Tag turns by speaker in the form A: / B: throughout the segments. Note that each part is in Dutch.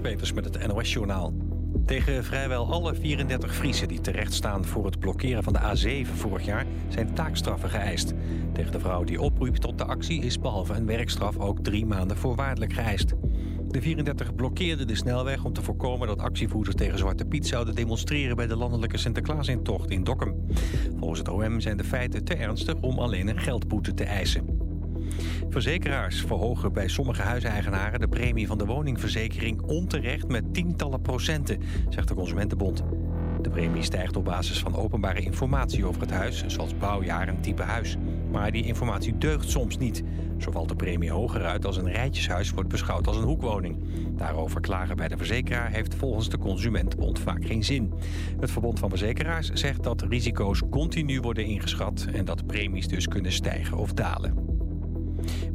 A: Peters met het NOS-journaal. Tegen vrijwel alle 34 Friesen die terechtstaan voor het blokkeren van de A7 vorig jaar... zijn taakstraffen geëist. Tegen de vrouw die oproept tot de actie is behalve een werkstraf ook drie maanden voorwaardelijk geëist. De 34 blokkeerden de snelweg om te voorkomen dat actievoerders tegen Zwarte Piet zouden demonstreren bij de landelijke Sinterklaasintocht in Dokkum. Volgens het OM zijn de feiten te ernstig om alleen een geldboete te eisen. Verzekeraars verhogen bij sommige huiseigenaren de premie van de woningverzekering onterecht met tientallen procenten, zegt de Consumentenbond. De premie stijgt op basis van openbare informatie over het huis, zoals bouwjaar en type huis. Maar die informatie deugt soms niet. Zo valt de premie hoger uit als een rijtjeshuis wordt beschouwd als een hoekwoning. Daarover klagen bij de verzekeraar heeft volgens de Consumentenbond vaak geen zin. Het Verbond van Verzekeraars zegt dat risico's continu worden ingeschat... en dat premies dus kunnen stijgen of dalen.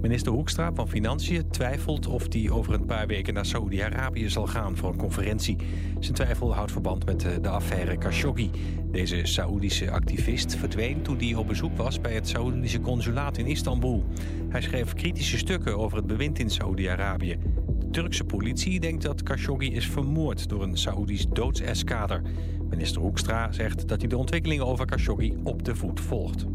A: Minister Hoekstra van Financiën twijfelt of hij over een paar weken naar Saoedi-Arabië zal gaan voor een conferentie. Zijn twijfel houdt verband met de affaire Khashoggi. Deze Saoedische activist verdween toen hij op bezoek was bij het Saoedische consulaat in Istanbul. Hij schreef kritische stukken over het bewind in Saoedi-Arabië. De Turkse politie denkt dat Khashoggi is vermoord door een Saoedisch doodseskader. Minister Hoekstra zegt dat hij de ontwikkelingen over Khashoggi op de voet volgt.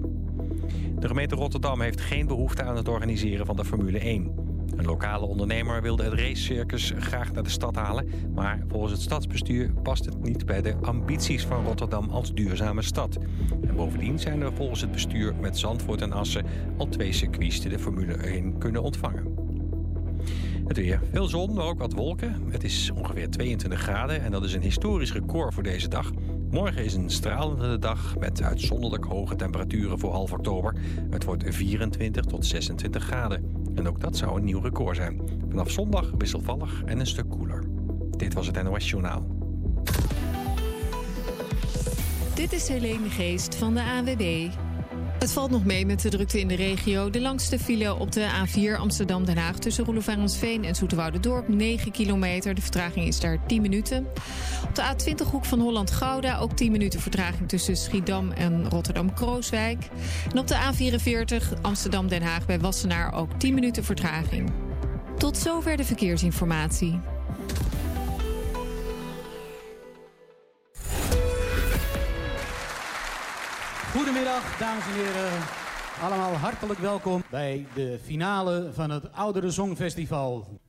A: De gemeente Rotterdam heeft geen behoefte aan het organiseren van de Formule 1. Een lokale ondernemer wilde het racecircus graag naar de stad halen... maar volgens het stadsbestuur past het niet bij de ambities van Rotterdam als duurzame stad. En bovendien zijn er volgens het bestuur met Zandvoort en Assen... al twee circuits die de Formule 1 kunnen ontvangen. Het weer. Veel zon, maar ook wat wolken. Het is ongeveer 22 graden en dat is een historisch record voor deze dag. Morgen is een stralende dag met uitzonderlijk hoge temperaturen voor half oktober. Het wordt 24 tot 26 graden. En ook dat zou een nieuw record zijn. Vanaf zondag wisselvallig en een stuk koeler. Dit was het NOS Journaal.
B: Dit is Helene Geest van de AWB. Het valt nog mee met de drukte in de regio. De langste file op de A4 Amsterdam-Den Haag... tussen Roelofarensveen en Dorp 9 kilometer. De vertraging is daar 10 minuten. Op de A20 hoek van Holland-Gouda... ook 10 minuten vertraging tussen Schiedam en Rotterdam-Krooswijk. En op de A44 Amsterdam-Den Haag bij Wassenaar... ook 10 minuten vertraging. Tot zover de verkeersinformatie.
C: Goedemiddag, dames en heren. Allemaal hartelijk welkom bij de finale van het Ouderen Songfestival.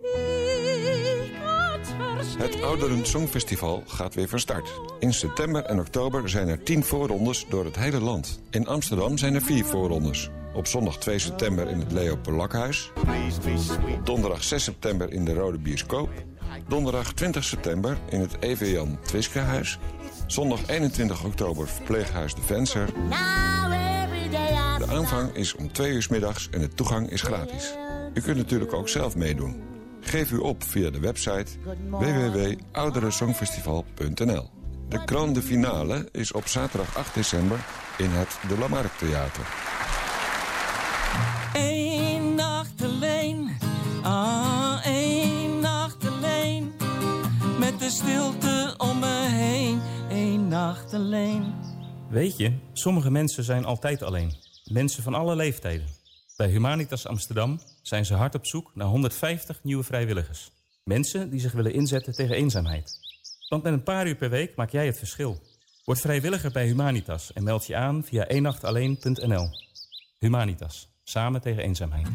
D: Het Ouderen Songfestival gaat weer van start. In september en oktober zijn er 10 voorrondes door het hele land. In Amsterdam zijn er 4 voorrondes. Op zondag 2 september in het Leo Polakhuis. Donderdag 6 september in de Rode Bioscoop. Donderdag 20 september in het EV Jan Twiskehuis. Zondag 21 oktober verpleeghuis De Venser. De aanvang is om 2 uur middags en de toegang is gratis. U kunt natuurlijk ook zelf meedoen. Geef u op via de website www.ouderensongfestival.nl. De grande finale is op zaterdag 8 december in het De Lamarck Theater.
E: Nacht alleen.
F: Weet je, sommige mensen zijn altijd alleen. Mensen van alle leeftijden. Bij Humanitas Amsterdam zijn ze hard op zoek naar 150 nieuwe vrijwilligers. Mensen die zich willen inzetten tegen eenzaamheid. Want met een paar uur per week maak jij het verschil. Word vrijwilliger bij Humanitas en meld je aan via eenachtalleen.nl. Humanitas, samen tegen eenzaamheid.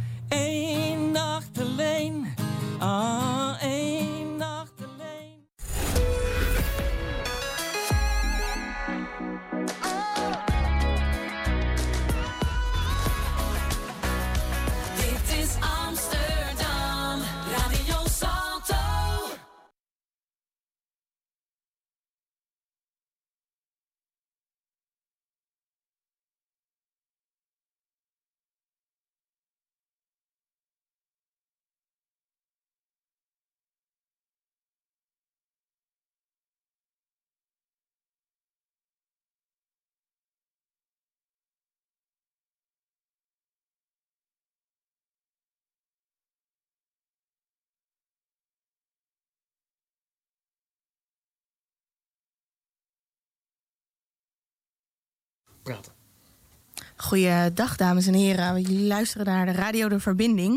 G: Goeiedag, dames en heren. Jullie luisteren naar de Radio de Verbinding.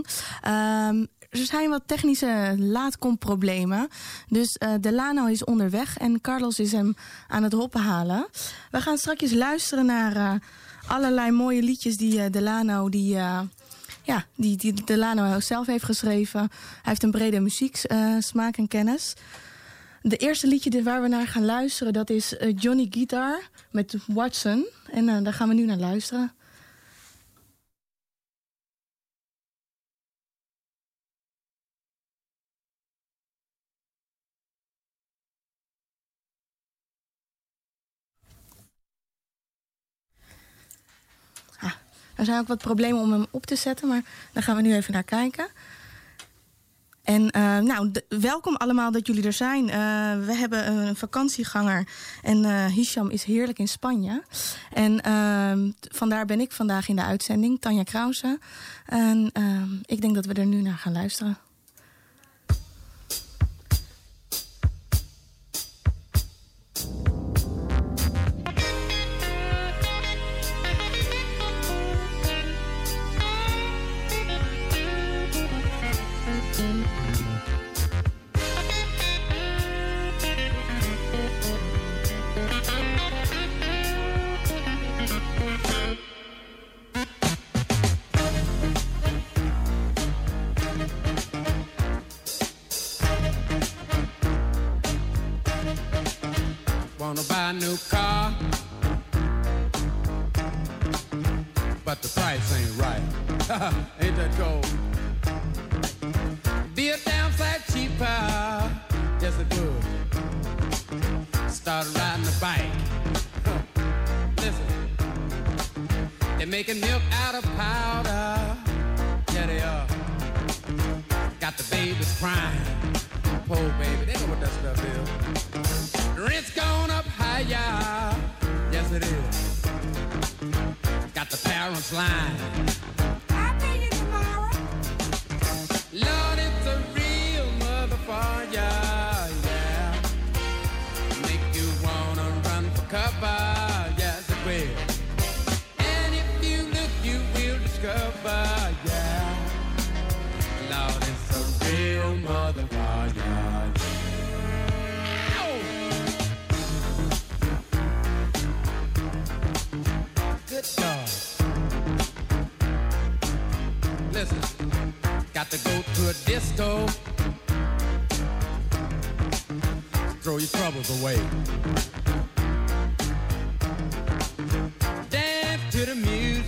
G: Um,
H: er zijn wat technische laadkomproblemen. Dus uh, Delano is onderweg en Carlos is hem aan het hoppen halen. We gaan straks luisteren naar uh, allerlei mooie liedjes die uh, Delano... Die, ja, die, die Delano zelf heeft geschreven. Hij heeft een brede muzieksmaak en kennis. De eerste liedje waar we naar gaan luisteren... dat is Johnny Guitar met Watson. En daar gaan we nu naar luisteren. Er zijn ook wat problemen om hem op te zetten, maar daar gaan we nu even naar kijken. En uh, nou, welkom allemaal dat jullie er zijn. Uh, we hebben een vakantieganger en uh, Hisham is heerlijk in Spanje. En ehm, vandaar ben ik vandaag in de uitzending, Tanja Krause. En ehm, ik denk dat we er nu naar gaan luisteren.
I: A disco. Throw your troubles away. Dance to the music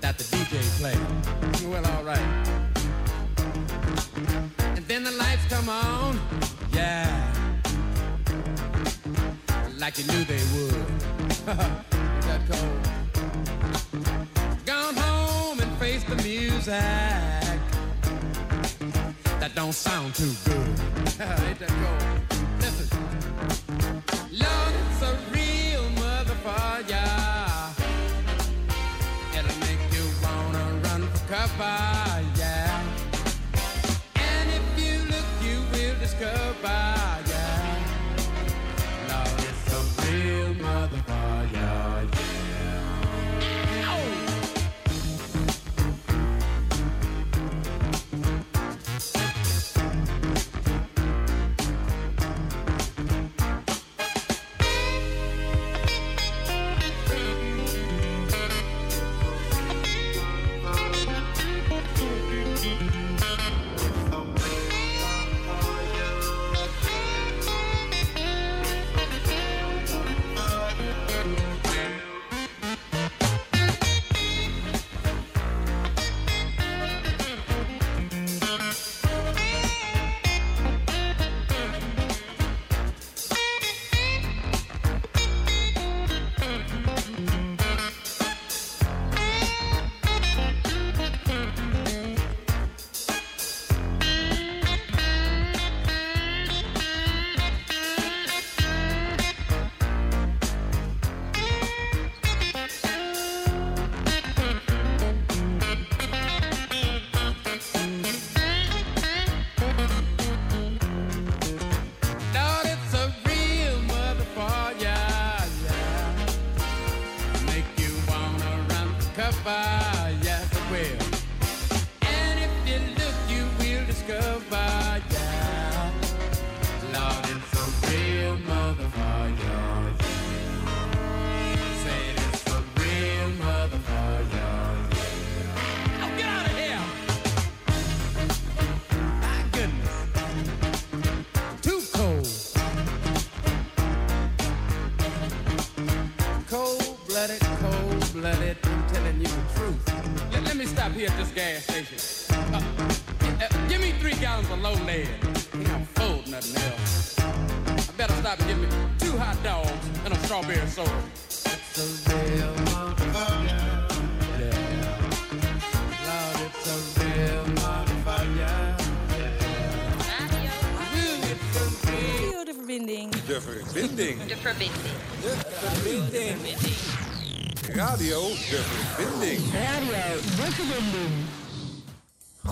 I: that the DJ plays. Well, all right. And then the lights come on. Yeah. Like you knew they would. Is that cold? Music that don't sound too good. Ain't that cool? Listen, Lord, it's a real motherfucker. It'll make you wanna run for cover, yeah. And if you look, you will discover,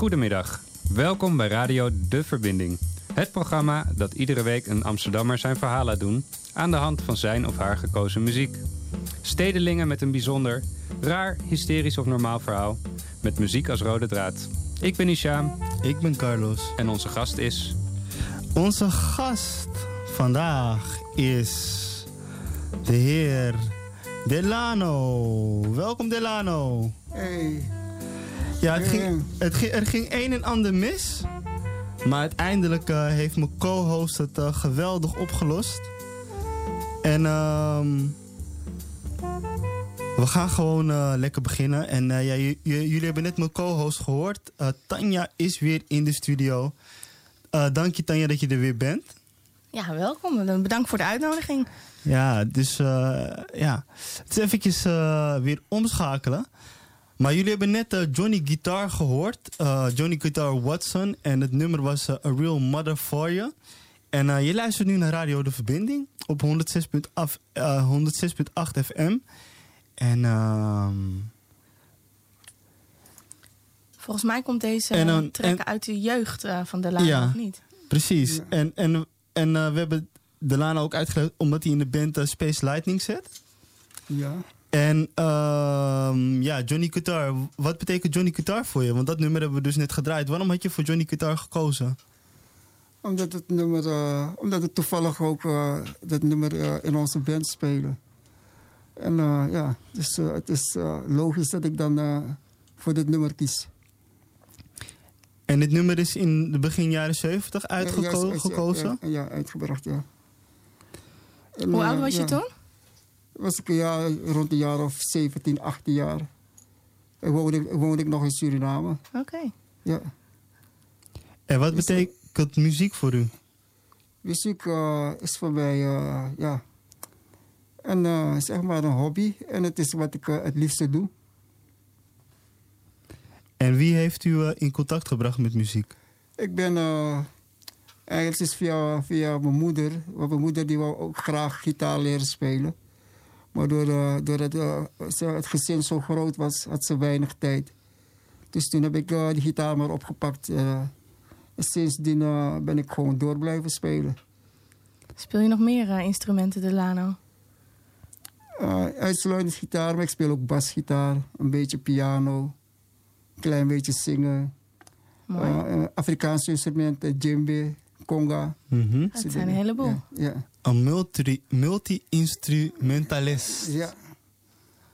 J: Goedemiddag. Welkom bij Radio De Verbinding. Het programma dat iedere week een Amsterdammer zijn verhaal laat doen... aan de hand van zijn of haar gekozen muziek. Stedelingen met een bijzonder, raar, hysterisch of normaal verhaal... met muziek als rode draad. Ik ben Isham.
K: Ik ben Carlos.
J: En onze gast is...
K: Onze gast vandaag is de heer Delano. Welkom Delano.
L: Hey.
K: Ja, het ging, het ging, er ging een en ander mis. Maar uiteindelijk eh, heeft mijn co-host het eh, geweldig opgelost. En ehm, we gaan gewoon eh, lekker beginnen. En ja, jullie hebben net mijn co-host gehoord. Eh, Tanja is weer in de studio. Dank je Tanja dat je er weer bent.
H: Ja, welkom. En Bedankt voor de uitnodiging.
K: Ja, dus ja. Het is eventjes weer omschakelen. Maar jullie hebben net eh, Johnny Guitar gehoord. eh, Johnny Guitar Watson. En het nummer was eh, A Real Mother For You. En eh, je luistert nu naar Radio De Verbinding op 106.8 eh, 106.8 FM. En ehm,
H: Volgens mij komt deze
K: En
H: track
K: en-
H: uit de jeugd eh, van de Laan,
K: Ja.
H: of niet?
K: precies. En, en, en eh, we hebben Delana ook uitgelegd omdat hij in de band Space Lightning zit.
L: Ja.
K: En ehm, ja, Johnny Guitar. Wat betekent Johnny Guitar voor je? Want dat nummer hebben we dus net gedraaid. Waarom had je voor Johnny Guitar gekozen?
L: Omdat het nummer, eh, omdat het toevallig ook eh, dat nummer eh, in onze band spelen. En eh, ja, dus het is eh, logisch dat ik dan eh, voor dit nummer kies.
K: En dit nummer is in de begin jaren 70
L: Ja, ja,
K: uitgekozen.
L: ja, Ja, ja, uitgebracht, ja. En,
H: Hoe oud was je
L: ja,
H: toen?
L: Was ik ja, rond de jaar of 17, 18 jaar. En woonde, ik- woonde ik nog in Suriname.
H: Oké.
L: Ja.
K: En wat betekent muziek voor u?
L: Muziek eh, is voor mij, eh, ja, een, eh, zeg maar een hobby. En het is wat ik het liefste doe.
K: En wie heeft u in contact gebracht met muziek?
L: Ik ben eh, eigenlijk is via, via mijn moeder. Want mijn moeder die wou ook graag gitaar leren spelen. Maar doordat doordat eh, het gezin zo groot was, had ze weinig tijd. Dus toen heb ik eh, die gitaar maar opgepakt. eh. en sindsdien eh, ben ik gewoon door blijven spelen.
H: Speel je nog meer eh, instrumenten, Delano?
L: Uh, uitsluitend gitaar, maar ik speel ook basgitaar, een beetje piano, een klein beetje zingen.
H: Mooi.
L: Uh, uh, Afrikaanse instrumenten, djembe, conga.
K: Mhm.
H: Het zijn een heleboel.
L: Ja, ja.
K: Een multi- multi-instrumentalist.
L: Ja.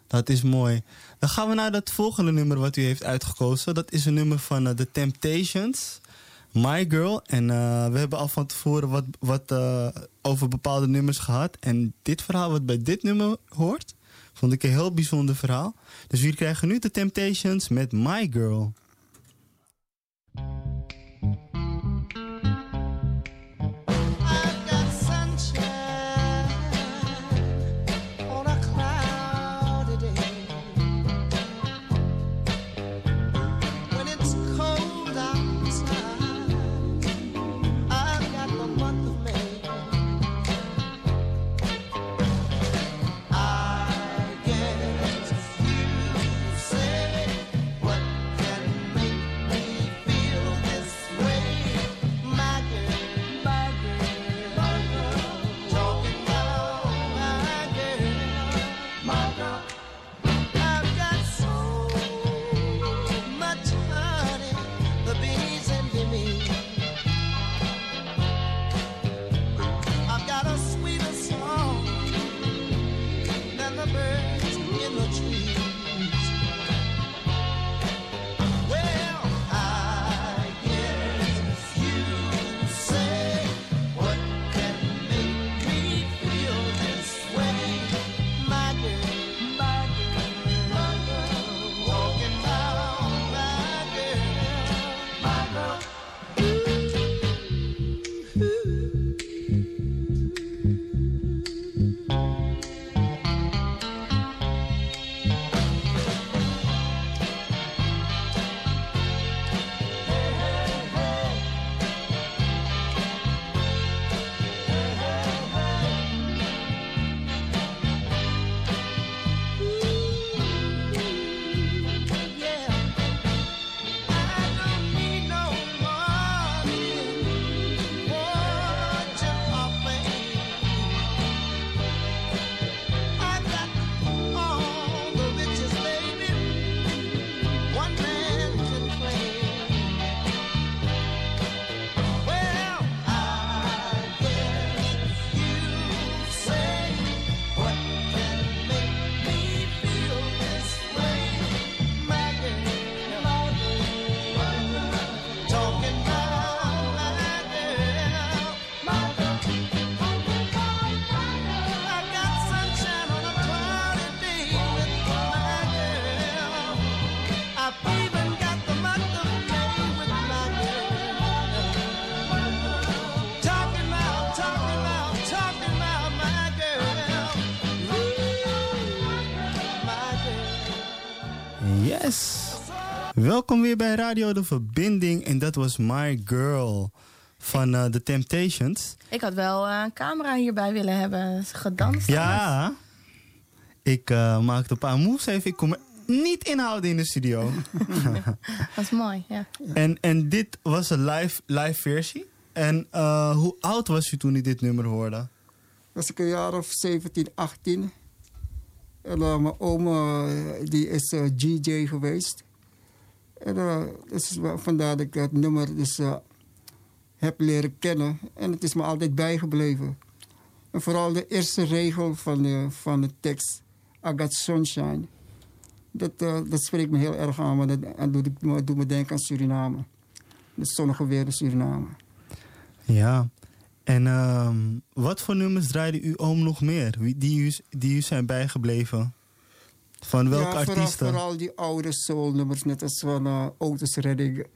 K: Dat is mooi. Dan gaan we naar dat volgende nummer wat u heeft uitgekozen. Dat is een nummer van eh, The Temptations. My Girl. En eh, we hebben al van tevoren wat, wat eh, over bepaalde nummers gehad. En dit verhaal wat bij dit nummer hoort, vond ik een heel bijzonder verhaal. Dus jullie krijgen nu The Temptations met My Girl. Yes. Welkom weer bij Radio De Verbinding. En dat was My Girl van eh, The Temptations.
H: Ik had wel eh, een camera hierbij willen hebben. Gedanst.
K: Ja. Ik eh, maakte een paar moves even. Ik kon me niet inhouden in de studio.
H: Dat is mooi, ja.
K: en, en dit was een live, live versie. En eh, hoe oud was u toen u dit nummer hoorde?
L: was ik een jaar of 17, 18. Eh, mijn oma eh, die is eh, GJ geweest. En dus vandaar dat ik dat nummer dus, heb leren kennen. En het is me altijd bijgebleven. En vooral de eerste regel van de, van de tekst, I got sunshine. Dat, dat spreekt me heel erg aan, want dat, doet, me, me denken aan Suriname. De zonnige weer in Suriname.
K: Ja. En ehm, wat voor nummers draaide uw oom nog meer? Die u, die u zijn bijgebleven? Van welke
L: ja, vooral,
K: artiesten?
L: vooral die oude soulnummers, net als van uh, Otis Redding.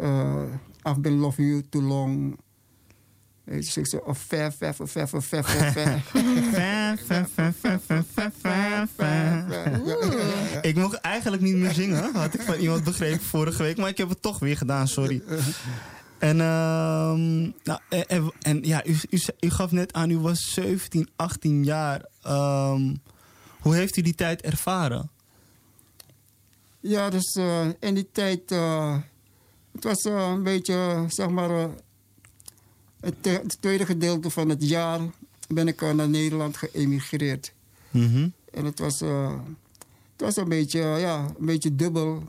L: Uh, I've been loving you too long. Of ver, ver, ver, ver, ver, ver, ver.
K: Ik mocht eigenlijk niet meer zingen, had ik van iemand begrepen vorige week, maar ik heb het toch weer gedaan, sorry. En, ehm, nou, en, ja, u, u, u gaf net aan, u was 17, 18 jaar. Ehm, hoe heeft u die tijd ervaren?
L: Ja, dus eh, in die tijd, eh, het was eh, een beetje, zeg maar, het, het tweede gedeelte van het jaar ben ik naar Nederland geëmigreerd.
K: Mhm.
L: En het was, het was een, beetje, ja, een beetje dubbel.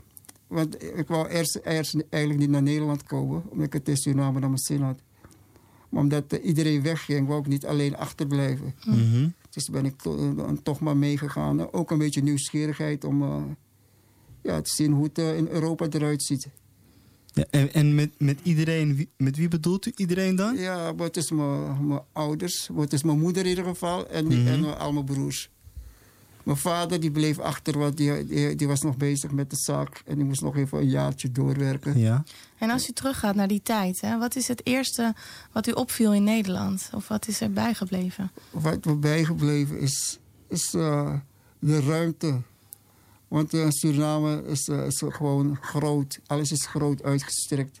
L: Want ik wou eerst, eerst eigenlijk niet naar Nederland komen, omdat ik het in Suriname naar mijn zin had. Maar omdat eh, iedereen wegging, wou ik niet alleen achterblijven.
K: Mhm.
L: Dus ben ik to- eh, toch maar meegegaan. Ook een beetje nieuwsgierigheid om eh, ja, te zien hoe het in Europa eruit ziet.
K: Ja, en en met, met iedereen, wie- met wie bedoelt u iedereen dan?
L: Ja, het is mijn ouders, het is mijn moeder in ieder geval en,
K: Mhm.
L: en al mijn broers. Mijn vader die bleef achter, want die, die, die was nog bezig met de zaak. En die moest nog even een jaartje doorwerken.
K: Ja.
H: En als u teruggaat naar die tijd, hè, wat is het eerste wat u opviel in Nederland? Of wat is er bijgebleven?
L: Wat me bijgebleven is, is eh, de ruimte. Want eh, Suriname is, eh, is gewoon groot. Alles is groot uitgestrekt.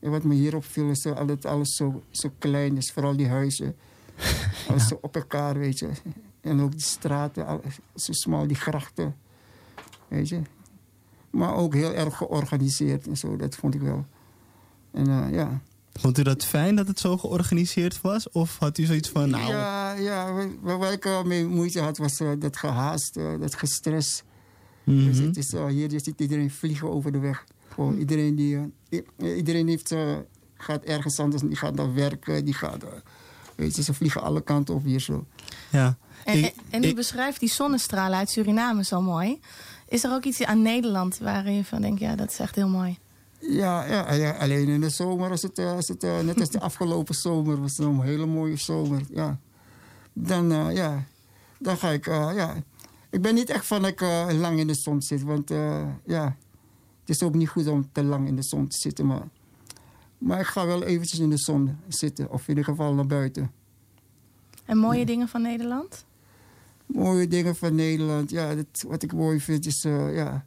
L: En wat me hier opviel is dat alles zo, zo klein is. Vooral die huizen. Alles zo op elkaar, weet je. En ook die straten, zo smal, die grachten. Weet je. Maar ook heel erg georganiseerd en zo, dat vond ik wel. En eh, ja.
K: Vond u dat fijn dat het zo georganiseerd was? Of had u zoiets van, nou...
L: Ja, ja waar, ik wel mee moeite had, was eh, dat gehaast, eh, dat gestres.
K: Mhm.
L: Dus het is, hier ziet iedereen vliegen over de weg. Gewoon iedereen die... iedereen heeft, gaat ergens anders, die gaat naar werken, die gaat... weet je, ze vliegen alle kanten op hier zo.
K: Ja.
H: En,
K: Ik-
H: en u
K: ik-
H: beschrijft die zonnestralen uit Suriname zo mooi. Is er ook iets aan Nederland waar je van denkt, ja, dat is echt heel mooi?
L: Ja, ja, ja, alleen in de zomer is het, eh, is het eh, net als de afgelopen zomer. was het een hele mooie zomer, ja. Dan, eh, ja, dan ga ik, ja. Ik ben niet echt van dat ik lang in de zon zit, want ja, het is ook niet goed om te lang in de zon te zitten. Maar, maar ik ga wel eventjes in de zon zitten, of in ieder geval naar buiten.
H: En mooie dingen van Nederland?
L: Mooie dingen van Nederland, ja, dat, wat ik mooi vind is, eh, ja.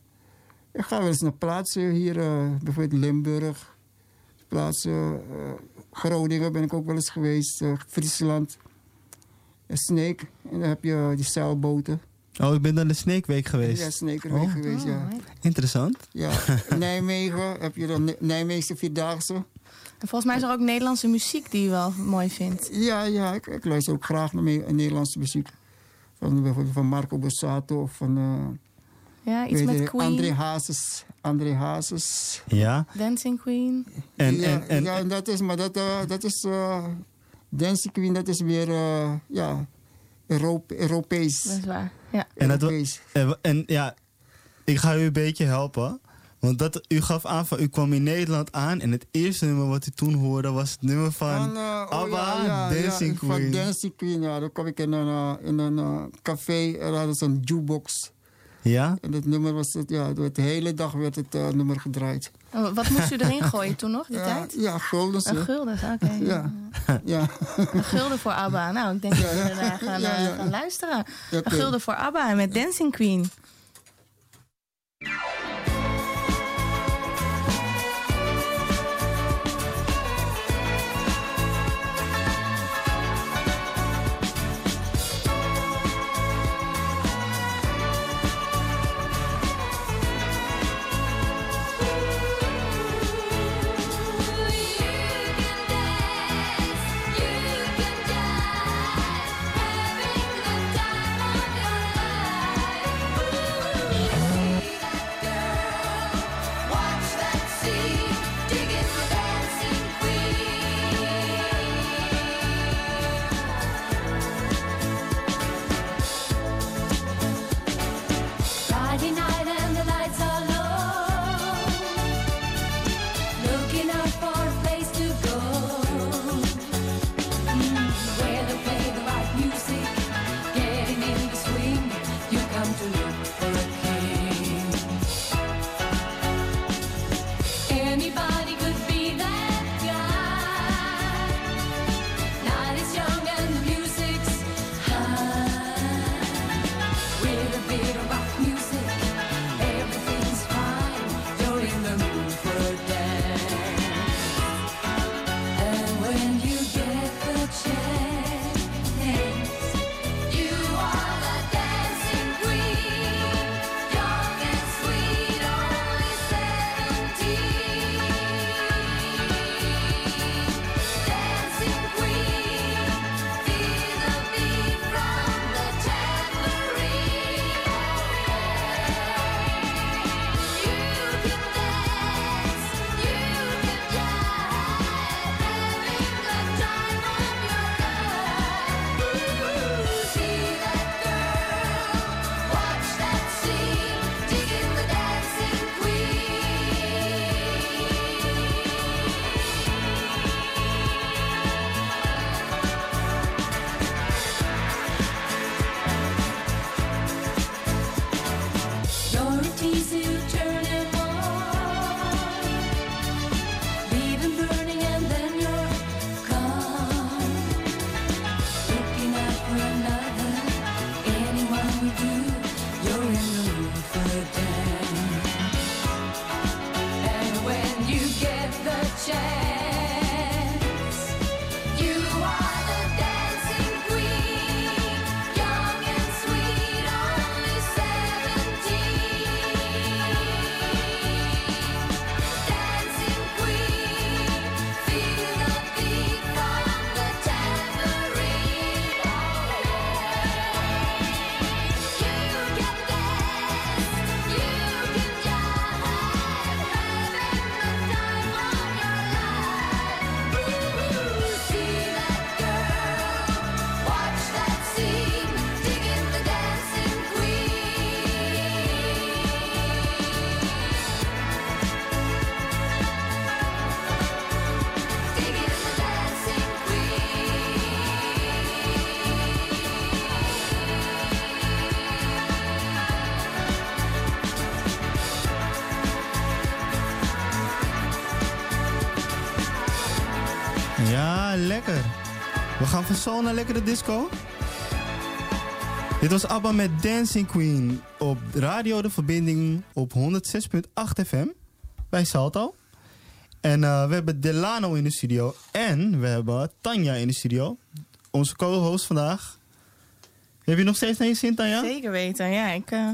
L: Ik ga wel eens naar plaatsen hier, eh, bijvoorbeeld Limburg. Plaatsen, eh, Groningen ben ik ook wel eens geweest, eh, Friesland. En Sneek, en dan heb je die zeilboten.
K: Oh, ik ben naar de Snake Week geweest.
L: Ja, Sneekerweek
K: Oh.
L: geweest, ja.
K: Interessant.
L: ja. Nijmegen heb je de Ni- Nijmeegse Vierdaagse.
H: En volgens mij is er ook Nederlandse muziek die u wel mooi vindt.
L: Ja, ja ik, ik luister ook graag naar me- Nederlandse muziek. Van, bijvoorbeeld van Marco Borsato of van... eh,
H: Ja, iets met
L: je,
H: Queen.
L: André Hazes. André Hazes.
K: Ja.
H: Dancing Queen.
K: En,
L: ja,
K: en, en,
L: ja, en dat is, maar dat, eh, dat is, eh Dancing Queen, dat is weer, eh, ja, Europe, Europees.
H: Dat is waar. Ja.
K: Dat, en, en ja, ik ga u een beetje helpen. Want dat, u gaf aan van, u kwam in Nederland aan en het eerste nummer wat u toen hoorde was het nummer van
L: Van, eh, oh
K: ABBA,
L: ja, ja,
K: Dancing
L: ja,
K: Queen.
L: Van Dancing Queen, ja. Dan kwam ik in een, eh, in een eh, café en hadden ze een jukebox.
K: Ja?
L: En dat nummer was het, ja, door de hele dag werd het eh, nummer gedraaid.
H: En Wat moest u erin gooien toen nog, die
L: Ja,
H: tijd?
L: ja, guldens.
H: Een
L: hè.
H: gulden, oké.
L: Ja. ja.
H: Een gulden voor ABBA. Nou, ik denk dat we daar gaan,
L: Ja, ja.
H: gaan luisteren.
L: Ja,
H: Een gulden voor ABBA met Dancing Queen.
K: Naar lekkere disco. Dit was ABBA met Dancing Queen op Radio De Verbinding op 106.8 FM bij Salto. En eh, we hebben Delano in de studio en we hebben Tanja in de studio. Onze co-host vandaag. Heb je nog steeds naar je zin, Tanja?
H: Zeker weten, ja. Ik eh,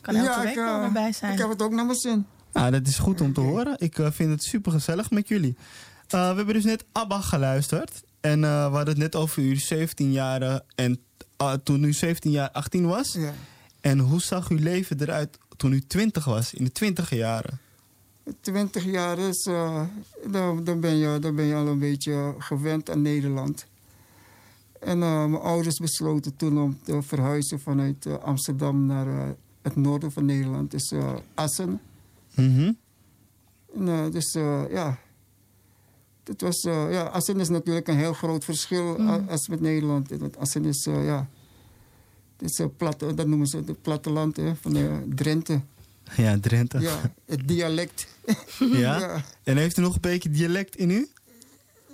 H: kan elke
L: Ja,
H: week
L: ik,
H: wel
L: eh,
H: bij zijn.
L: Ik heb het ook naar mijn zin.
K: Nou, dat is goed om te horen. Ik eh, vind het super gezellig met jullie. Eh, we hebben dus net ABBA geluisterd. En eh, we hadden het net over uw 17 jaren. En ah, toen u 17 jaar 18 was.
L: Ja.
K: En hoe zag uw leven eruit toen u 20 was, in de 20 jaren?
L: 20 jaar is, eh, dan, dan, ben je, dan ben je al een beetje gewend aan Nederland. En eh, mijn ouders besloten toen om te verhuizen vanuit Amsterdam naar het noorden van Nederland, dus Assen.
K: Mhm.
L: En, dus ja, het was, eh, ja, Assen is natuurlijk een heel groot verschil
H: Mm.
L: als met Nederland. Want Assen is, eh, ja, het is, eh, plat, dat noemen ze het platteland hè, van eh, Drenthe.
K: Ja, Drenthe.
L: Ja, het dialect.
K: Ja?
L: ja.
K: En heeft u nog een beetje dialect in u?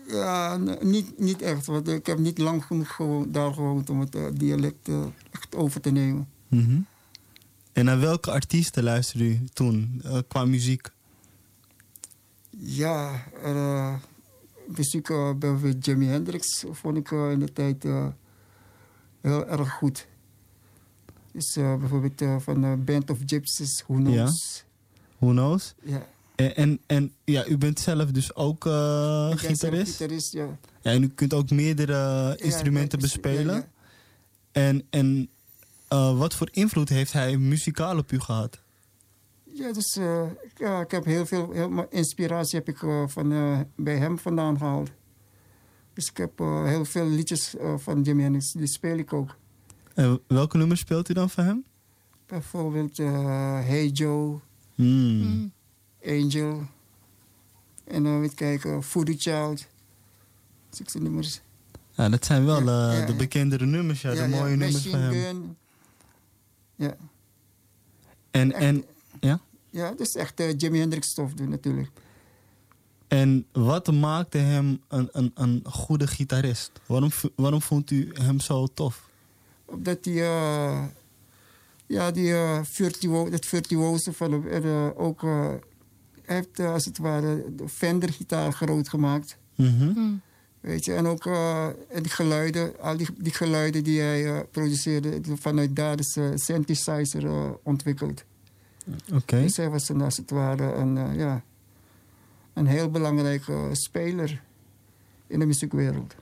L: Ja, niet, niet echt. Want ik heb niet lang genoeg gewoon, daar gewoond om het eh, dialect eh, echt over te nemen.
K: Mhm. En naar welke artiesten luisterde u toen eh, qua muziek?
L: Ja, er, eh, muziek eh, bijvoorbeeld Jimi Hendrix vond ik eh, in de tijd eh, heel erg goed. Dus bijvoorbeeld van de Band of Gypsies, Who Knows.
K: Who knows?
L: Ja.
K: En, en, en ja, u bent zelf dus ook
L: Ik ben zelf
K: gitarist?
L: gitarist, ja.
K: Ja, en u kunt ook meerdere instrumenten bespelen. En, en wat voor invloed heeft hij muzikaal op u gehad?
L: Ja, dus eh, ja, ik heb heel veel heel, inspiratie heb ik, eh, van, eh, bij hem vandaan gehaald. Dus ik heb eh, heel veel liedjes eh, van Jimi Hendrix, die speel ik ook.
K: En welke nummer speelt u dan voor hem?
L: Bijvoorbeeld eh, Hey Joe,
K: Hmm.
L: Angel. En dan even kijken, Foodie Child. Zulke nummers.
K: Ja, dat zijn wel
L: Ja,
K: eh,
L: ja,
K: de
L: ja.
K: bekendere nummers, ja, de mooie nummers van hem.
L: Gun. Ja.
K: En, en, ja?
L: ja, dat is echt eh, Jimi Hendrix stof doen natuurlijk.
K: en wat maakte hem een, een, een goede gitarist? Waarom, waarom vond u hem zo tof?
L: Omdat hij, eh, ja, die eh, virtuo, het virtuose van hem, en, eh, ook, eh, hij heeft als het ware de Fender-gitaar groot gemaakt.
K: Mhm.
L: Weet je, en ook eh, en die geluiden, al die, die geluiden die hij eh, produceerde, vanuit daar is eh synthesizer ontwikkeld.
K: Oké.
L: Dus hij was een, als het ware een, eh, ja, een heel belangrijke speler in de muziekwereld.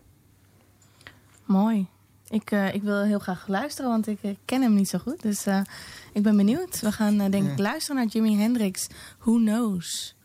H: Mooi. Ik, eh, ik wil heel graag luisteren, want ik ken hem niet zo goed. Dus eh, ik ben benieuwd. We gaan eh, denk ik
L: Ja.
H: luisteren naar Jimi Hendrix. Who knows?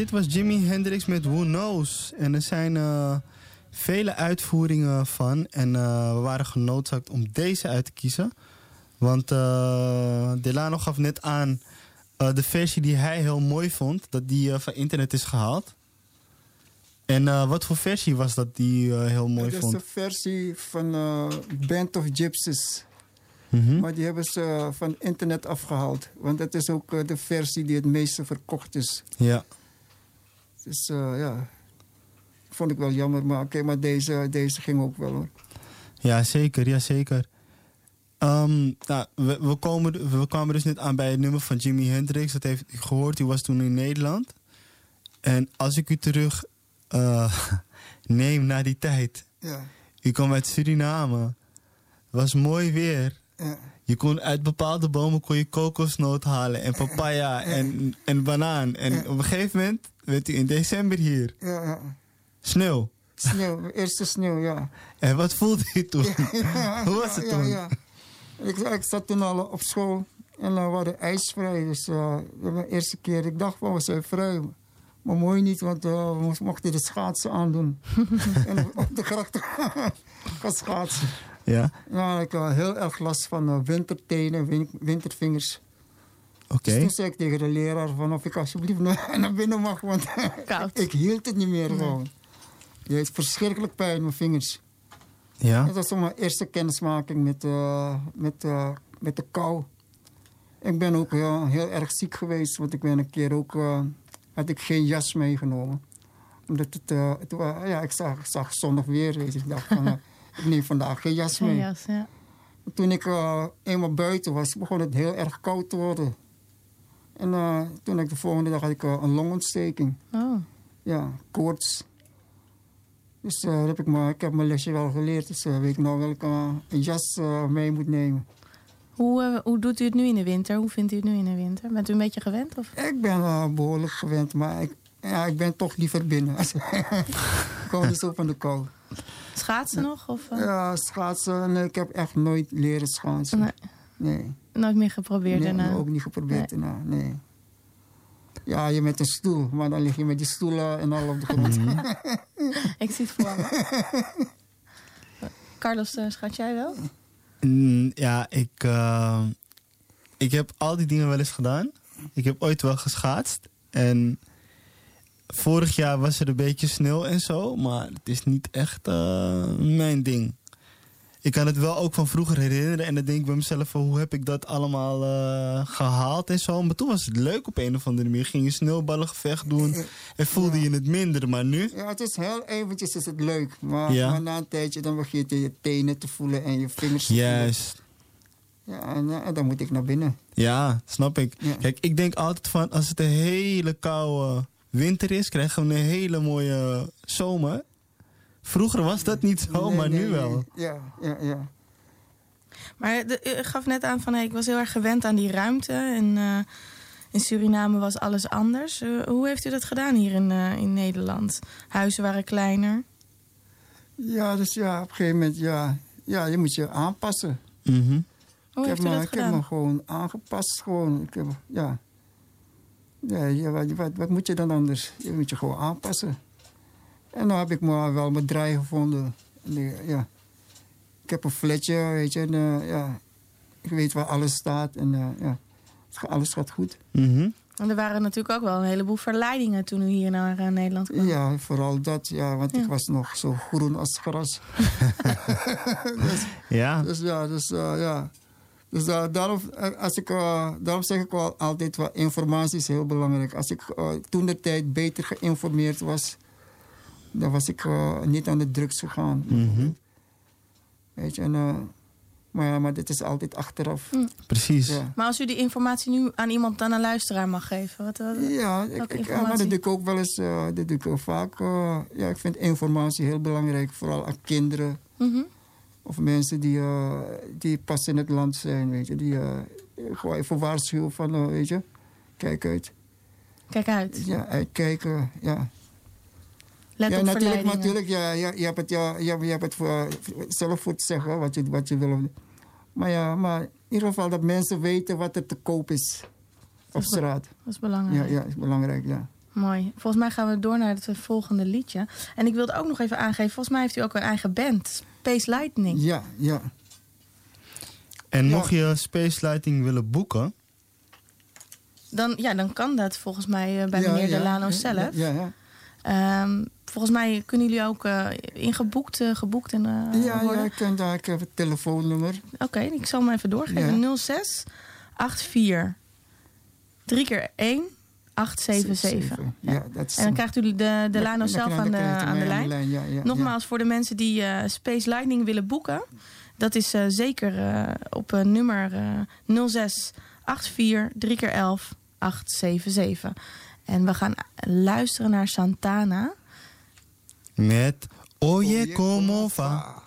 K: Dit was Jimi Hendrix met Who Knows. En er zijn eh, vele uitvoeringen van. En eh, we waren genoodzaakt om deze uit te kiezen. Want eh, Delano gaf net aan de versie die hij heel mooi vond, dat die van internet is gehaald. En wat voor versie was dat die heel mooi
L: Dat is
K: vond?
L: de versie van Band of Gypsies.
K: Mhm.
L: Maar die hebben ze van internet afgehaald. Want dat is ook de versie die het meeste verkocht is.
K: Ja.
L: Dus ja, vond ik wel jammer. Maar oké, maar deze, deze ging ook wel hoor.
K: Ja, zeker. Ja, zeker. Ehm, nou, we, we, komen, we kwamen dus net aan bij het nummer van Jimi Hendrix. Dat heeft u gehoord. U was toen in Nederland. En als ik u terug eh, neem naar die tijd.
L: Ja.
K: U kwam uit Suriname. Het was mooi weer.
L: Ja.
K: Je kon uit bepaalde bomen kon je kokosnoot halen en papaya en, en banaan. En op een gegeven moment werd u in december hier.
L: Ja, ja.
K: Sneeuw.
L: Sneeuw, eerste sneeuw, ja.
K: En wat voelde u toen? Hoe was het toen?
L: Ja, Ik, ik zat toen al op school en dan waren ijsvrij. Dus uh, de eerste keer, ik dacht van we zijn vrij. Maar mooi niet, want uh, we mochten de schaatsen aandoen. en op de gracht gaan schaatsen.
K: Ja.
L: Nou, ik had heel erg last van uh, wintertenen, win wintervingers.
K: Oké.
L: Dus toen zei ik tegen de leraar van of ik alsjeblieft naar, binnen mag, want ik hield het niet meer gewoon. Je heeft verschrikkelijk pijn in mijn vingers.
K: Ja.
L: Dat was toen mijn eerste kennismaking met, uh, met, uh, met de kou. Ik ben ook heel, heel erg ziek geweest, want ik ben een keer ook, uh, had ik geen jas meegenomen. Omdat het, uh, het ja, ik zag, ik zag zonnig weer, weet je. Ik dacht van, ik neem vandaag geen jas mee.
H: Geen jas, ja.
L: Toen ik uh, eenmaal buiten was, begon het heel erg koud te worden. En uh, toen ik de volgende dag had ik uh, een longontsteking.
H: Oh.
L: Ja, koorts. Dus uh, heb ik, maar, ik heb mijn lesje wel geleerd. Dus weet ik nou welke een jas mee moet nemen.
H: Hoe, hoe doet u het nu in de winter? Hoe vindt u het nu in de winter? Bent u een beetje gewend? Of?
L: Ik ben behoorlijk gewend, maar ik, ja, ik ben toch liever binnen. Gewoon niet zo van de kou.
H: Schaatsen nog? Of, uh?
L: Ja, schaatsen. Nee, ik heb echt nooit leren schaatsen.
H: Nee.
L: nee.
H: Nooit meer geprobeerd
L: nee,
H: daarna?
L: ook niet geprobeerd nee. daarna, nee. Ja, je met een stoel, maar dan lig je met die stoelen en al op de grond.
H: ik zie het voor me. Carlos, uh, schat jij wel?
K: Mm, ja, ik, uh, ik heb al die dingen wel eens gedaan. Ik heb ooit wel geschaatst. En vorig jaar was er een beetje sneeuw en zo, maar het is niet echt uh, mijn ding. Ik kan het wel ook van vroeger herinneren en dan denk ik bij mezelf van hoe heb ik dat allemaal uh, gehaald en zo. Maar toen was het leuk op een of andere manier. Ging je sneeuwballengevecht doen en voelde ja. je het minder, maar nu?
L: Ja, het is heel eventjes is het leuk. Maar, ja. maar na een tijdje dan begin je je tenen te voelen en je vingers te
K: Juist.
L: voelen. Ja, en, en, dan moet ik naar binnen.
K: Ja, snap ik. Kijk, ik denk altijd van als het een hele koude winter is, krijgen we een hele mooie zomer. Vroeger was dat niet zo,
L: nee,
K: maar
L: nee,
K: nu wel.
L: Ja, ja, ja.
H: Maar de, u gaf net aan van hey, ik was heel erg gewend aan die ruimte. En uh, in Suriname was alles anders. Uh, hoe heeft u dat gedaan hier in, uh, in Nederland? Huizen waren kleiner.
L: Ja, dus ja, op een gegeven moment, ja, ja je moet je aanpassen.
K: Mm -hmm.
H: Hoe
L: ik
H: heeft
L: heb
H: u
L: me,
H: dat
L: ik
H: gedaan?
L: heb me gewoon aangepast. Gewoon. Ik heb, ja. Ja, ja wat, wat, wat moet je dan anders? Je moet je gewoon aanpassen. En dan heb ik maar wel mijn draai gevonden. En, ja. Ik heb een flatje, weet je. En, uh, ja. Ik weet waar alles staat. En uh, ja. alles gaat goed.
K: Mm -hmm.
H: En er waren natuurlijk ook wel een heleboel verleidingen toen u hier naar uh, Nederland kwam.
L: Ja, vooral dat. Ja, want ja. ik was nog zo groen als gras. dus,
K: ja.
L: Dus ja, dus ja. Dus daarom, als ik, daarom zeg ik wel altijd, wel, informatie is heel belangrijk. Als ik toen de tijd beter geïnformeerd was dan was ik uh, niet aan de drugs gegaan.
K: Mm -hmm.
L: Weet je, en, uh, maar, maar dit is altijd achteraf.
H: Mm.
K: Precies.
L: Ja.
H: Maar als u die informatie nu aan iemand, aan een luisteraar mag geven, wat, wat
L: Ja, ik, ik, ja maar dat doe ik ook wel eens, uh, dat doe ik ook vaak. ja, ik vind informatie heel belangrijk, vooral aan kinderen.
H: Mm -hmm.
L: Of mensen die, die pas in het land zijn, weet je. Die gewoon even waarschuwen van, weet je, kijk uit.
H: Kijk uit.
L: Ja, uitkijken, ja.
H: Let
L: ja, natuurlijk, natuurlijk. Ja, ja, je hebt het, ja, je, je hebt het voor, zelf voor te zeggen wat je, wat je wil. Maar ja, maar in ieder geval dat mensen weten wat er te koop is op straat.
H: Dat is belangrijk.
L: Ja, ja, is belangrijk, ja.
H: Mooi. Volgens mij gaan we door naar het volgende liedje. En ik wilde ook nog even aangeven, volgens mij heeft u ook een eigen band. Space Lightning.
L: Ja, ja.
K: En
H: Ja.
K: mocht je Space Lighting willen boeken...
H: Dan, ja, dan kan dat volgens mij eh, bij
L: Ja,
H: meneer
L: ja,
H: Delano
L: ja,
H: zelf.
L: Ja, ja.
H: Ehm, volgens mij kunnen jullie ook eh, ingeboekt eh, geboekt en, eh,
L: ja, ja, ik, daar, ik heb het telefoonnummer.
H: Oké, ik zal hem even doorgeven.
L: Ja.
H: 06 84 3 keer 1 877.
L: Ja, dat is
H: En dan krijgt u de Delano
L: Dan-
H: zelf aan de, aan de lijn.
L: ja, ja,
H: Nogmaals, voor de mensen die eh, Space Lightning willen boeken... dat is eh, zeker eh, op nummer eh 06 84 3 keer 11 877. En we gaan luisteren naar Santana.
K: Met Oye Como Va.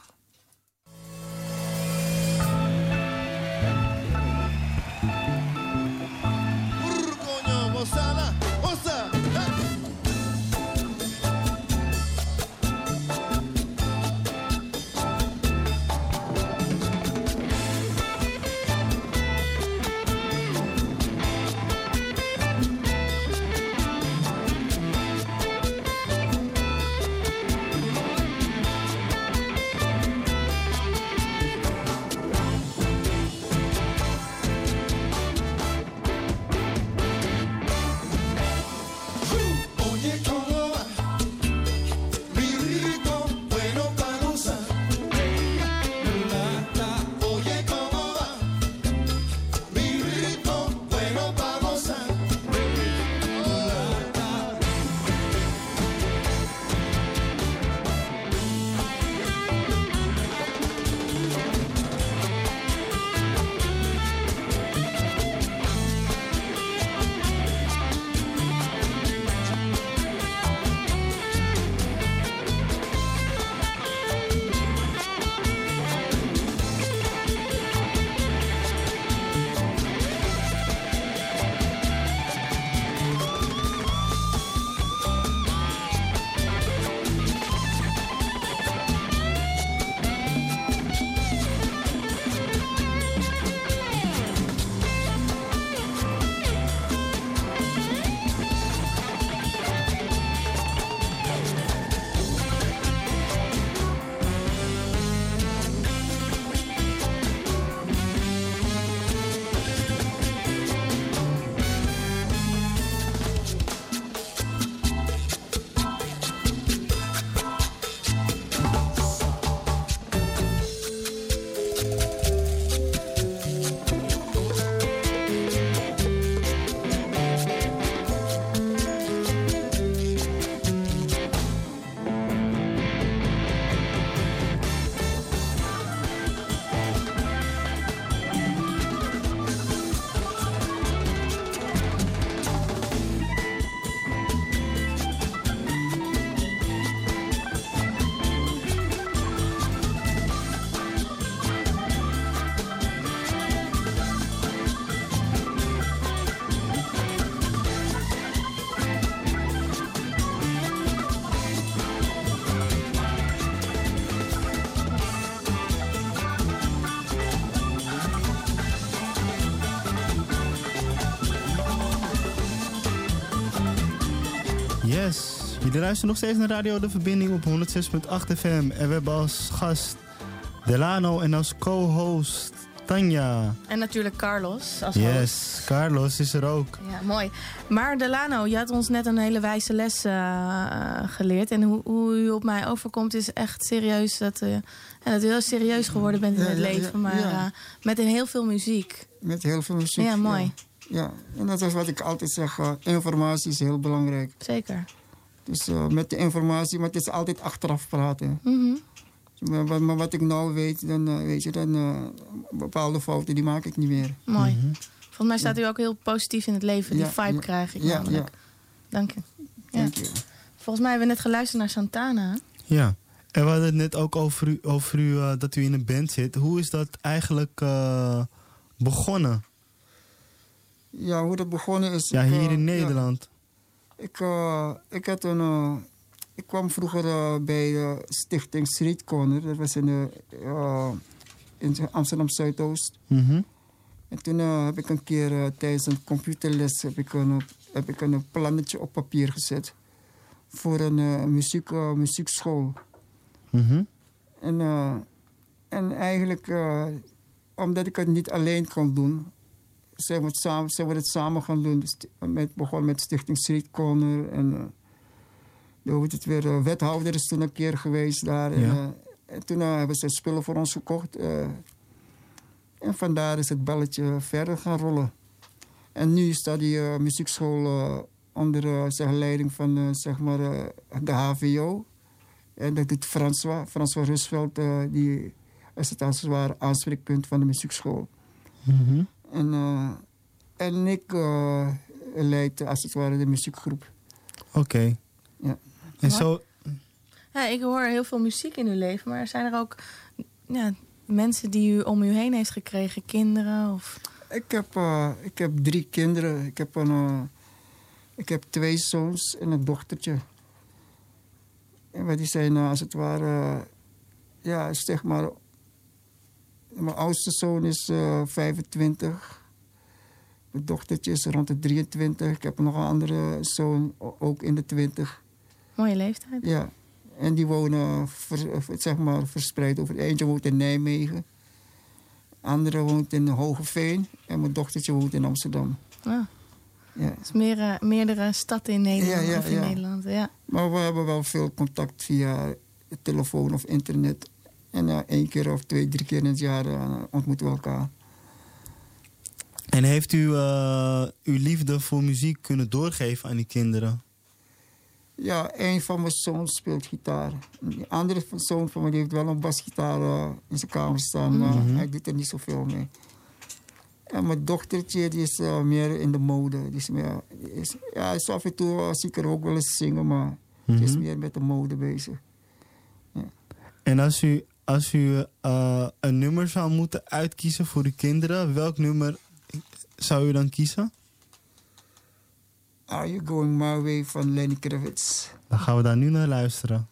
K: Jullie luisteren nog steeds naar Radio De Verbinding op 106.8 FM. En we hebben als gast Delano en als co-host Tanja.
H: En natuurlijk Carlos als host.
K: Yes, Carlos is er ook.
H: Ja, mooi. Maar Delano, je had ons net een hele wijze les eh, geleerd. En hoe, hoe u op mij overkomt is echt serieus. Dat, eh, en dat u heel serieus geworden bent in
L: Ja,
H: het
L: ja,
H: leven. maar
L: ja.
H: eh, met een heel veel muziek.
L: Met heel veel muziek.
H: Ja, mooi.
L: Ja, en dat is wat ik altijd zeg. eh, informatie is heel belangrijk.
H: Zeker.
L: Dus eh, met de informatie, maar het is altijd achteraf praten.
H: Mhm.
L: Maar, maar- maar wat ik nou weet, dan eh, weet je, dan eh, bepaalde fouten die maak ik niet meer.
H: Mooi. Volgens mij staat u ook heel positief in het leven. Die
L: Ja,
H: vibe
L: ja.
H: krijg ik
L: Ja,
H: namelijk.
L: ja.
H: Dank je. Ja.
L: Dank je.
H: Volgens mij hebben we net geluisterd naar Santana.
K: Ja, en we hadden het net ook over u, over u dat u in een band zit. Hoe is dat eigenlijk eh, begonnen?
L: Ja, hoe dat begonnen is.
K: Ja, hier in
L: ja,
K: Nederland.
L: Ik, eh, ik, had een, eh, ik kwam vroeger eh, bij de stichting Street Corner. Dat was in, de, in Amsterdam Zuidoost.
K: Mhm.
L: En toen heb ik een keer tijdens een computerles heb ik een, heb ik een plannetje op papier gezet. Voor een muziek, muziekschool.
K: Mhm.
L: En, en eigenlijk, omdat ik het niet alleen kon doen, zijn we het samen, zijn we het samen gaan doen. Dus met, begon met Stichting Street Corner. En hoe heet het weer, eh, wethouder is toen een keer geweest daar. En, eh, en toen hebben ze spullen voor ons gekocht. en vandaar is het balletje verder gaan rollen. En nu staat die muziekschool onder zeg, leiding van zeg maar, de HVO. En dat doet François, François Rusveld, die is het als het ware aanspreekpunt van de muziekschool.
K: Mhm.
L: En, eh, en ik eh, leid als het ware de muziekgroep.
K: Oké.
L: Ja.
K: En zo,
H: Ja, ik hoor heel veel muziek in uw leven, maar zijn er ook ja, mensen die u om u heen heeft gekregen, kinderen? Of...
L: Ik heb, eh, ik heb drie kinderen. Ik heb, een, eh, ik heb twee zoons en een dochtertje. En die zijn als het ware, ja, zeg maar. Mijn oudste zoon is eh 25. Mijn dochtertje is rond de 23. Ik heb nog een andere zoon, ook in de 20.
H: Mooie leeftijd.
L: Ja, en die wonen eh, zeg maar, verspreid over. Eentje woont in Nijmegen, andere woont in Hogeveen en mijn dochtertje woont in Amsterdam.
H: Ja.
L: Ja.
H: Dus meer, meerdere steden in Nederland.
L: Ja, ja,
H: of in. Nederland. Ja.
L: Maar we hebben wel veel contact via telefoon of internet. En eh, één keer of twee, drie keer in het jaar eh, ontmoeten we elkaar.
K: en heeft u eh, uw liefde voor muziek kunnen doorgeven aan die kinderen?
L: Ja, een van mijn zoons speelt gitaar. Die andere van- zoon van die heeft wel een basgitaar in zijn kamer staan, maar
K: Mhm.
L: hij doet er niet zoveel mee. En mijn dochtertje die is meer in de mode. Die is meer, die is, ja, is af en toe uh, zie ik haar ook wel eens zingen, maar ze is
K: Mhm.
L: meer met de mode bezig.
K: En als u, als u eh, een nummer zou moeten uitkiezen voor uw kinderen, welk nummer zou u dan kiezen?
L: Are You Going My Way van Lenny Kravitz.
K: Dan gaan we daar nu naar luisteren.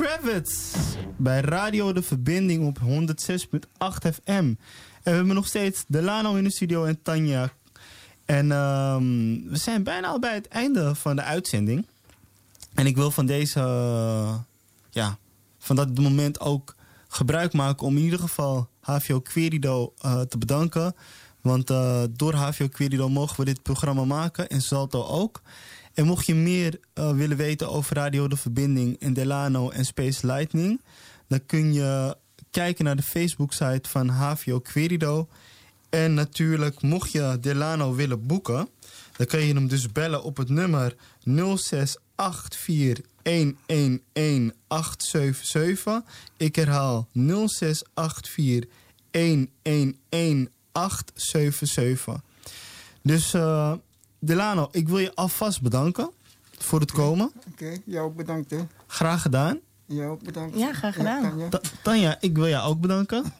K: Kravitz bij Radio De Verbinding op 106.8 FM. En we hebben nog steeds Delano in de studio en Tanja. En ehm, we zijn bijna al bij het einde van de uitzending. En ik wil van deze, eh, ja, van dat moment ook gebruik maken om in ieder geval HVO Querido eh, te bedanken. Want eh, door HVO Querido mogen we dit programma maken en Salto ook. En mocht je meer eh, willen weten over Radio De Verbinding en Delano en Space Lightning... dan kun je kijken naar de Facebook-site van HVO Querido. En natuurlijk, mocht je Delano willen boeken... dan kun je hem dus bellen op het nummer 0684 111877. Ik herhaal 0684 111877. Dus eh, Delano, ik wil je alvast bedanken voor het komen.
L: Oké, jou ook bedankt hè.
K: Graag gedaan.
L: Jou ook bedankt.
H: Ja, graag gedaan.
L: Tanja.
K: Ta- Tanja, ik wil jou ook bedanken.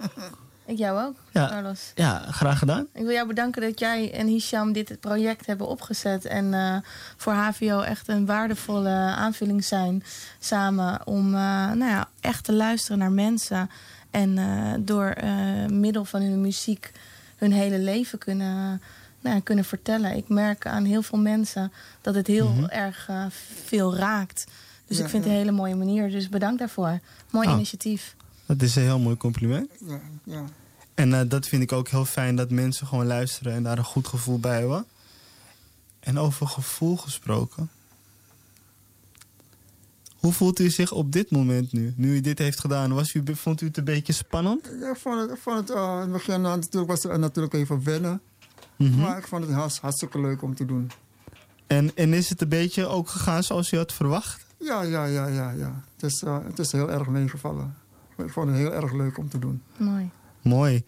H: Ik jou ook,
K: Ja.
H: Carlos.
K: Ja, graag gedaan.
H: Ik wil jou bedanken dat jij en Hisham dit project hebben opgezet. En eh, voor HVO echt een waardevolle aanvulling zijn samen. Om eh, nou ja, echt te luisteren naar mensen. En eh, door eh, middel van hun muziek hun hele leven kunnen, nou ja, kunnen vertellen. Ik merk aan heel veel mensen dat het heel
K: Mhm.
H: erg eh, veel raakt. Dus
L: Ja,
H: ik vind het een hele mooie manier. Dus bedankt daarvoor. Mooi
K: Ah.
H: initiatief.
K: Dat is een heel mooi compliment.
L: Ja, ja.
K: En eh, dat vind ik ook heel fijn dat mensen gewoon luisteren en daar een goed gevoel bij hebben. En over gevoel gesproken. Hoe voelt u zich op dit moment nu? Nu u dit heeft gedaan, was u, vond u het een beetje spannend?
L: Ja, ik vond het, ik vond het eh, in het begin natuurlijk was het natuurlijk even wennen.
K: Mhm.
L: Maar ik vond het hartst- hartstikke leuk om te doen.
K: En, en is het een beetje ook gegaan zoals u had verwacht?
L: Ja, ja, ja, ja, ja. Het is, eh, het is heel erg meegevallen. Ik vond het heel erg leuk om te doen.
H: Mooi.
K: Mooi.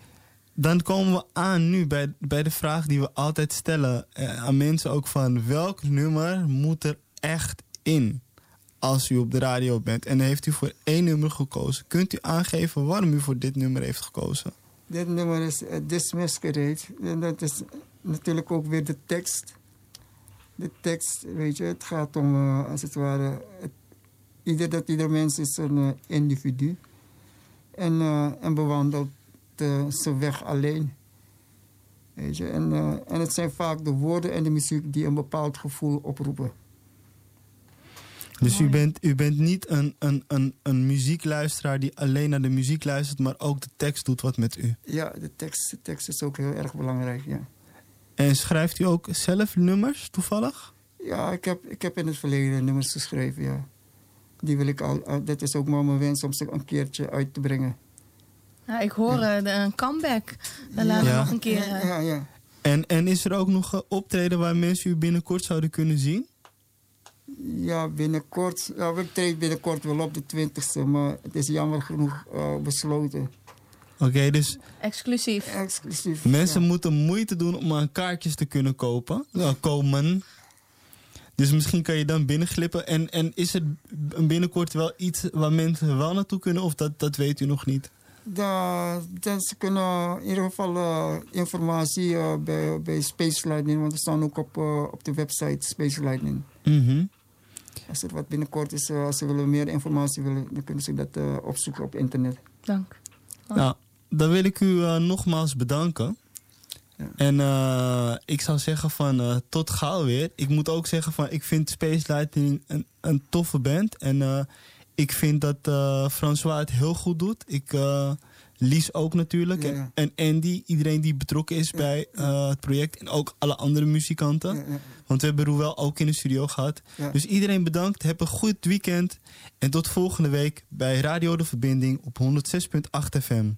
K: Dan komen we aan nu bij, bij de vraag die we altijd stellen eh, aan mensen ook van welk nummer moet er echt in als u op de radio bent? En heeft u voor één nummer gekozen. Kunt u aangeven waarom u voor dit nummer heeft gekozen?
L: Dit nummer is uh, This Masquerade. En dat is natuurlijk ook weer de tekst. De tekst, weet je, het gaat om, eh, als het ware... Ieder, dat ieder mens is een eh, individu. En, eh, en bewandelt eh, zijn weg alleen. Weet je, en, eh, en het zijn vaak de woorden en de muziek die een bepaald gevoel oproepen.
K: Dus u bent, u bent niet een, een, een, een muziekluisteraar die alleen naar de muziek luistert, maar ook de tekst doet wat met u.
L: Ja, de tekst, de tekst is ook heel erg belangrijk, ja.
K: En schrijft u ook zelf nummers toevallig?
L: Ja, ik heb, ik heb in het verleden nummers geschreven, ja. Die wil ik al, dat is ook maar mijn wens om ze een keertje uit te brengen.
H: Ja, ik hoor eh, de- een comeback. Dan laten we
K: Ja.
H: nog een keer. eh,
L: Ja, ja.
K: En, en is er ook nog een optreden waar mensen u binnenkort zouden kunnen zien?
L: Ja, binnenkort. Ja, ik treed binnenkort wel op de 20ste, maar het is jammer genoeg eh, besloten.
K: Oké, dus
H: Exclusief.
L: Exclusief.
K: mensen moeten moeite doen om aan kaartjes te kunnen kopen. Ja, komen. Dus misschien kan je dan binnenglippen. En, en is er binnenkort wel iets waar mensen wel naartoe kunnen? Of dat, dat weet u nog niet?
L: Da, dat ze kunnen in ieder geval eh, informatie eh, bij, bij Space Lightning, want we staan ook op, eh, op de website Space Lightning.
K: Mhm.
L: Als er wat binnenkort is, eh, als ze willen meer informatie willen, dan kunnen ze dat eh, opzoeken op internet.
H: Dank.
K: Nou, dan wil ik u eh, nogmaals bedanken. En eh, ik zou zeggen van eh, tot gauw weer. Ik moet ook zeggen van ik vind Space Lightning een, een toffe band. En eh, ik vind dat eh, François het heel goed doet. Ik, eh, Lies ook natuurlijk. En, Andy, iedereen die betrokken is bij eh, het project. En ook alle andere muzikanten. Want we hebben Roel ook in de studio gehad. Dus iedereen bedankt. Heb een goed weekend. En tot volgende week bij Radio De Verbinding op 106.8 FM.